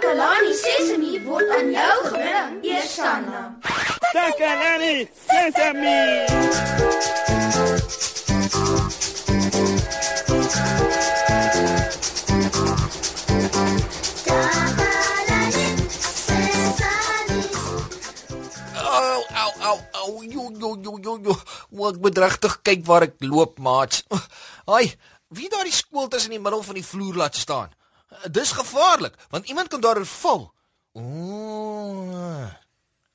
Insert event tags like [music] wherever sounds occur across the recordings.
Takalani Sesemi word aan jou gebring, Eersanna. Takalani Sesame. Au au au au jo jo jo jo jo. Wat bedregtig kyk waar ek loop, maats. Ai, wie daardie skool tussen die middel van die vloer laat staan? Dis gevaarlik, want iemand kan daaroor val. Ooh.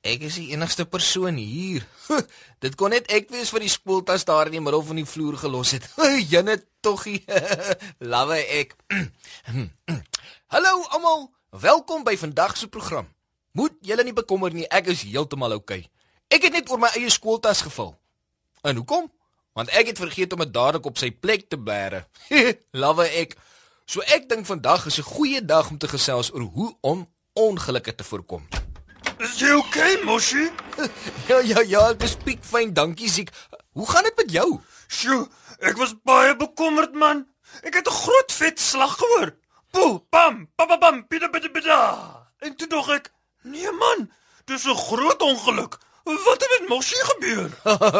Ek is die enigste persoon hier. [laughs] Dit kon net ek wees wat die skooltas daar in die middel van die vloer gelos het. [laughs] Jenne toggie. [laughs] Lawe ek. [clears throat] Hallo almal, welkom by vandag se program. Moet julle nie bekommer nie, ek is heeltemal oukei. Okay. Ek het net oor my eie skooltas geval. En hoekom? Want ek het vergeet om dit dadelik op sy plek te bære. Lawe ek. So ek dink vandag is 'n goeie dag om te gesels oor hoe om ongelukke te voorkom. Is jy okay, Moshi? [laughs] Ja ja ja, ek is piekfyn, dankie Ziek. Hoe gaan dit met jou? Sjoe, ek was baie bekommerd man. Ek het 'n groot vet slag gehoor. Poe, pam, pa pa pam, pida pida pida. En toe dog ek, nee man, dis 'n groot ongeluk. Wat het met Moshi gebeur?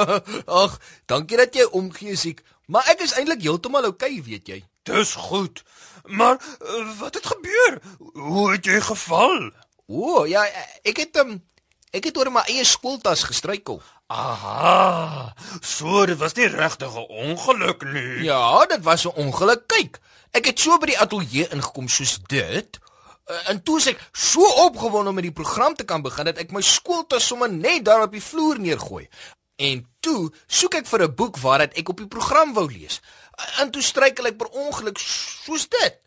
[laughs] Ag, dankie dat jy omgee Ziek, maar ek is eintlik heeltemal okay, weet jy. Dis goed. Maar uh, wat het gebeur? Hoe het jy geval? O, ja, ek het um, ek het oor my eie skooltas gestruikel. Aha. So, dit was nie regtig 'n ongeluk nie. Ja, dit was 'n ongeluk. Kyk, ek het so by die ateljee ingekom soos dit. Uh, en toe ek so opgewonde om met die program te kan begin dat ek my skooltas sommer net daar op die vloer neergooi. En toe soek ek vir 'n boek waaruit ek op die program wou lees. Uh, en toe struikel ek per ongeluk soos dit.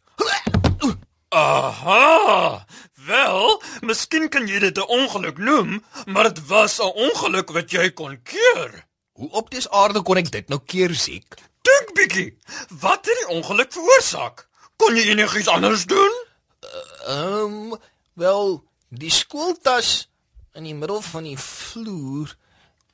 Aha. Wel, miskien kan jy dit 'n ongeluk noem, maar dit was 'n ongeluk wat jy kon keer. Hoe op dis aarde kon ek dit nou keer siek? Dink bietjie. Wat het die ongeluk veroorsaak? Kon jy enigiets anders doen? Ehm, um, wel, die skooltas in die middel van die vloer.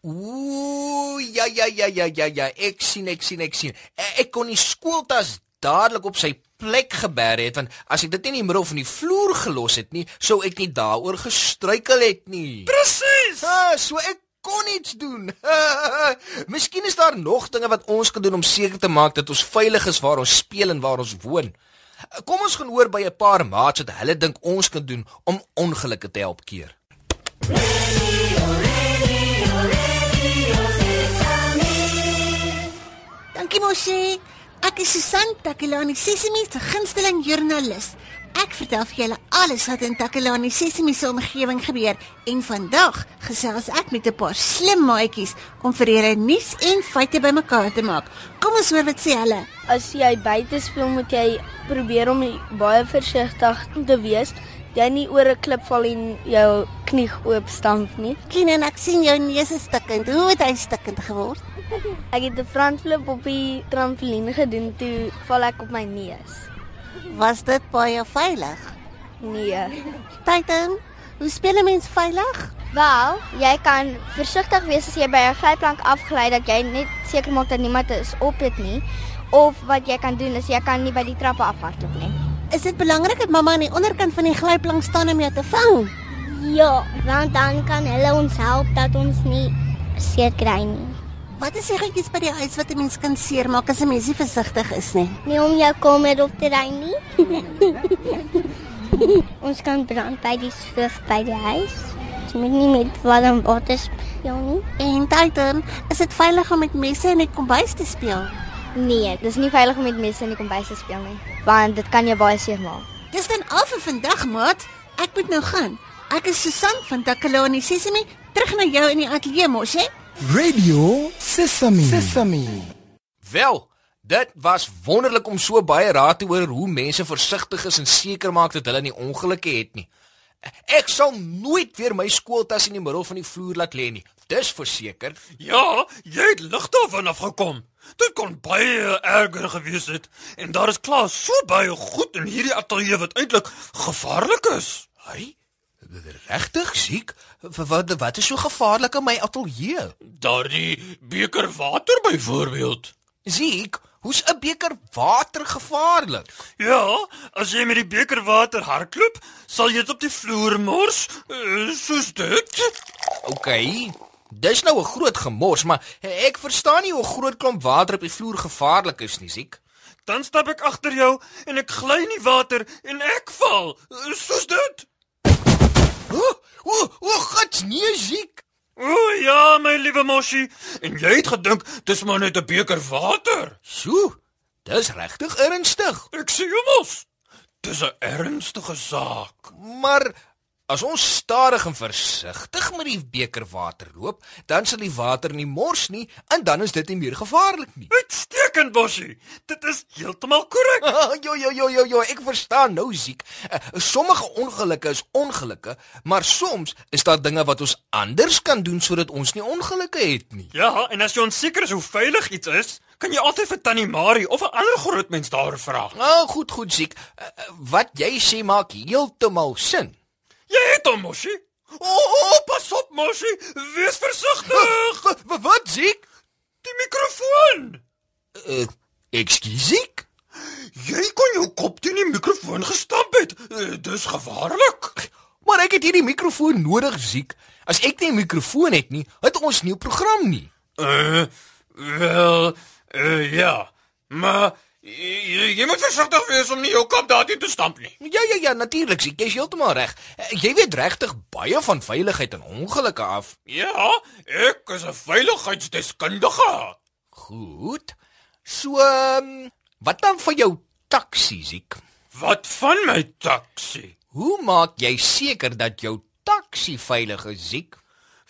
Ooh, ja ja ja ja ja ja, ek sien ek sien ek sien. Ek, ek kon die skooltas dadelik op sy plek geberg het want as ek dit nie in die middel van die vloer gelos het nie, sou ek nie daaroor gestruikel het nie. Presies. Ah, so ek kon iets doen. [laughs] Miskien is daar nog dinge wat ons kan doen om seker te maak dat ons veilig is waar ons speel en waar ons woon. Kom ons gaan hoor by 'n paar maats wat hulle dink ons kan doen om ongelukke te help keer. Dankie Moshi. Ek is Susan Takelani Sesimi se gunsteling joernalis. Ek vertel vir julle alles wat in Takelani Sesimi se omgewing gebeur en vandag gesels ek met 'n paar slim maatjies om vir julle nuus en feite bymekaar te maak. Kom ons hoor wat sê hulle. As jy buite speel, moet jy probeer om baie versigtig te wees. Jy nie oor 'n klip val en jou knie oop stamp nie. Kien ek sien jou neus is stikkend. Hoe het hy stikkend geword? [laughs] Ek het 'n frontflip op die trampolien gedoen toe val ek op my neus. Was dit baie veilig? Nee. Titan, hoe speel 'n mens veilig? Wel, jy kan versigtig wees as jy by 'n glyplank afgly dat jy net seker maak dat niemand is op dit nie. Of wat jy kan doen is jy kan nie by die trappe afhardloop nie. Is dit belangrik dat mamma aan die onderkant van die glyplank staan om jou te vang? Ja, want dan kan hulle ons help dat ons nie seer kry nie. Wat is goedjies by die huis wat 'n mens kan seermaak as 'n mens nie versigtig is nie? Nie om jou kamer op te ry nie. [laughs] ons kan brand by die stoof by die huis. Jy moet nie met warm water speel nie. En Titan, is dit veilig om met messe in die kombuis te speel? Nee, dis nie veilig om met messe in die kombuis te speel nie, want dit kan jou baie seer maak. Dis dan al vir vandag, maat. Ek moet nou gaan. Ek is Susan van Takalani Sesimi, terug na jou in die ateljee mos, hè? Radio Sesame. Sesame. Wel, dit was wonderlik om so baie raad te hoor hoe mense versigtig is en seker maak dat hulle nie ongelukke het nie. Ek sal nooit weer my skooltas in die middel van die vloer laat lê nie. Dis verseker. Ja, jy het lig daarvan afgekom. Dit kon baie erger gewees het en daar is klaar so baie goed in hierdie ateljee wat eintlik gevaarlik is. Hy regtig siek? Wat wat is so gevaarlik in my ateljee? Daardie beker water byvoorbeeld. Siek, Hoe's 'n beker water gevaarlik? Ja, as jy met die beker water hardloop, sal jy dit op die vloer mors, uh, soos dit. OK. Dis nou 'n groot gemors, maar ek verstaan nie hoe 'n groot klomp water op die vloer gevaarlik is nie, siek. Dan stap ek agter jou en ek gly in die water en ek val, soos dit. O, o, o, gats nee, siek. O ja, my liewe Moshi, en jy het gedink dis maar net 'n beker water. So, dis regtig ernstig. Ek sê jou mos. Dis 'n ernstige saak. Maar as ons stadig en versigtig met die beker water loop, dan sal die water nie mors nie en dan is dit nie meer gevaarlik nie. Uitstekend, Moshi. Dit is heeltemal korrek. [laughs] jo jo jo jo jo, ek verstaan nou siek. Uh, sommige ongelukke is ongelukke, maar soms is daar dinge wat ons anders kan doen sodat ons nie ongelukke het nie. Ja, en as jy onseker is hoe veilig iets is, kan jy altyd vir Tannie Marie of 'n ander groot mens daar vra. Nou, goed, goed siek. Uh, wat jy sê maak heeltemal sin. Jy het hom, Moshi. O, oh, oh, pas op, Moshi. Wees versigtig. Wat siek? Die mikrofoon. Uh, ekskuusiek? Jy kon jou kop teen die mikrofoon gestamp het. Uh, dis gevaarlik. Maar ek het hierdie mikrofoon nodig, siek. As ek nie 'n mikrofoon het nie, het ons nie 'n program nie. Uh, wel, uh, ja. Maar jy, jy moet versigtig wees om nie jou kop daarin te stamp nie. Ja ja ja, natuurlik, siek. Jy's heeltemal reg. Uh, Jy weet regtig baie van veiligheid en ongelukke af. Ja, ek is 'n veiligheidsdeskundige. Goed. So, um, wat dan van jou taxi, siek? Wat van my taxi? Hoe maak jy seker dat jou taxi veilig is, siek?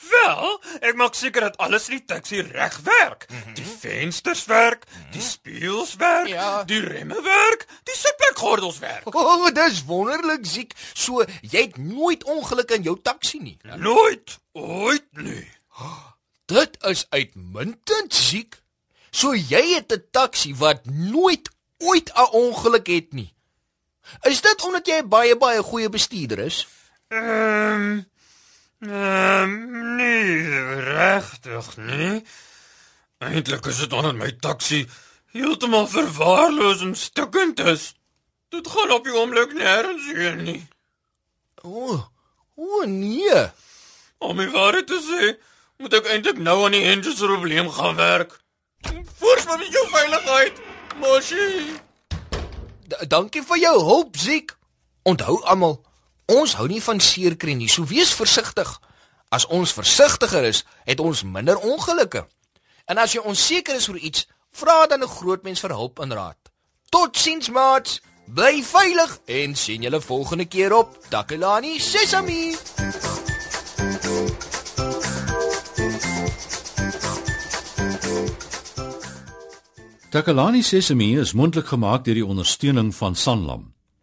Wel, ek maak seker dat alles in die taxi reg werk. Mm -hmm. Die vensters werk, mm -hmm. die spieëls werk, Ja. die remme werk, die sitplekgordels werk. O, oh, dis wonderlik, siek. So, jy het nooit ongeluk in jou taxi nie. Nooit, ooit nie. Dit is uitmuntend, siek. So jy het 'n taxi wat nooit ooit 'n ongeluk het nie. Is dit omdat jy 'n baie baie goeie bestuurder is? Ehm Ehm nee, regtig nie. Eintlik is dit omdat my taxi heeltemal verwaarloos en stukkend is. Dit gaan op die oomblik nêrens heen nie. O, oh, o oh, nee. Om my waarheid te sê, moet ek eintlik nou aan die engine probleem gaan werk. Voors maar met jou veiligheid, Moshi. D dankie vir jou hulp, siek. Onthou almal, ons hou nie van seer kry nie, so wees versigtig. As ons versigtiger is, het ons minder ongelukke. En as jy onseker is oor iets, vra dan 'n groot mens vir hulp en raad. Totsiens, maats. Bly veilig en sien julle volgende keer op Takelani Sesami. Takalani Sesemi is mondelik gemaak deur die ondersteuning van Sanlam.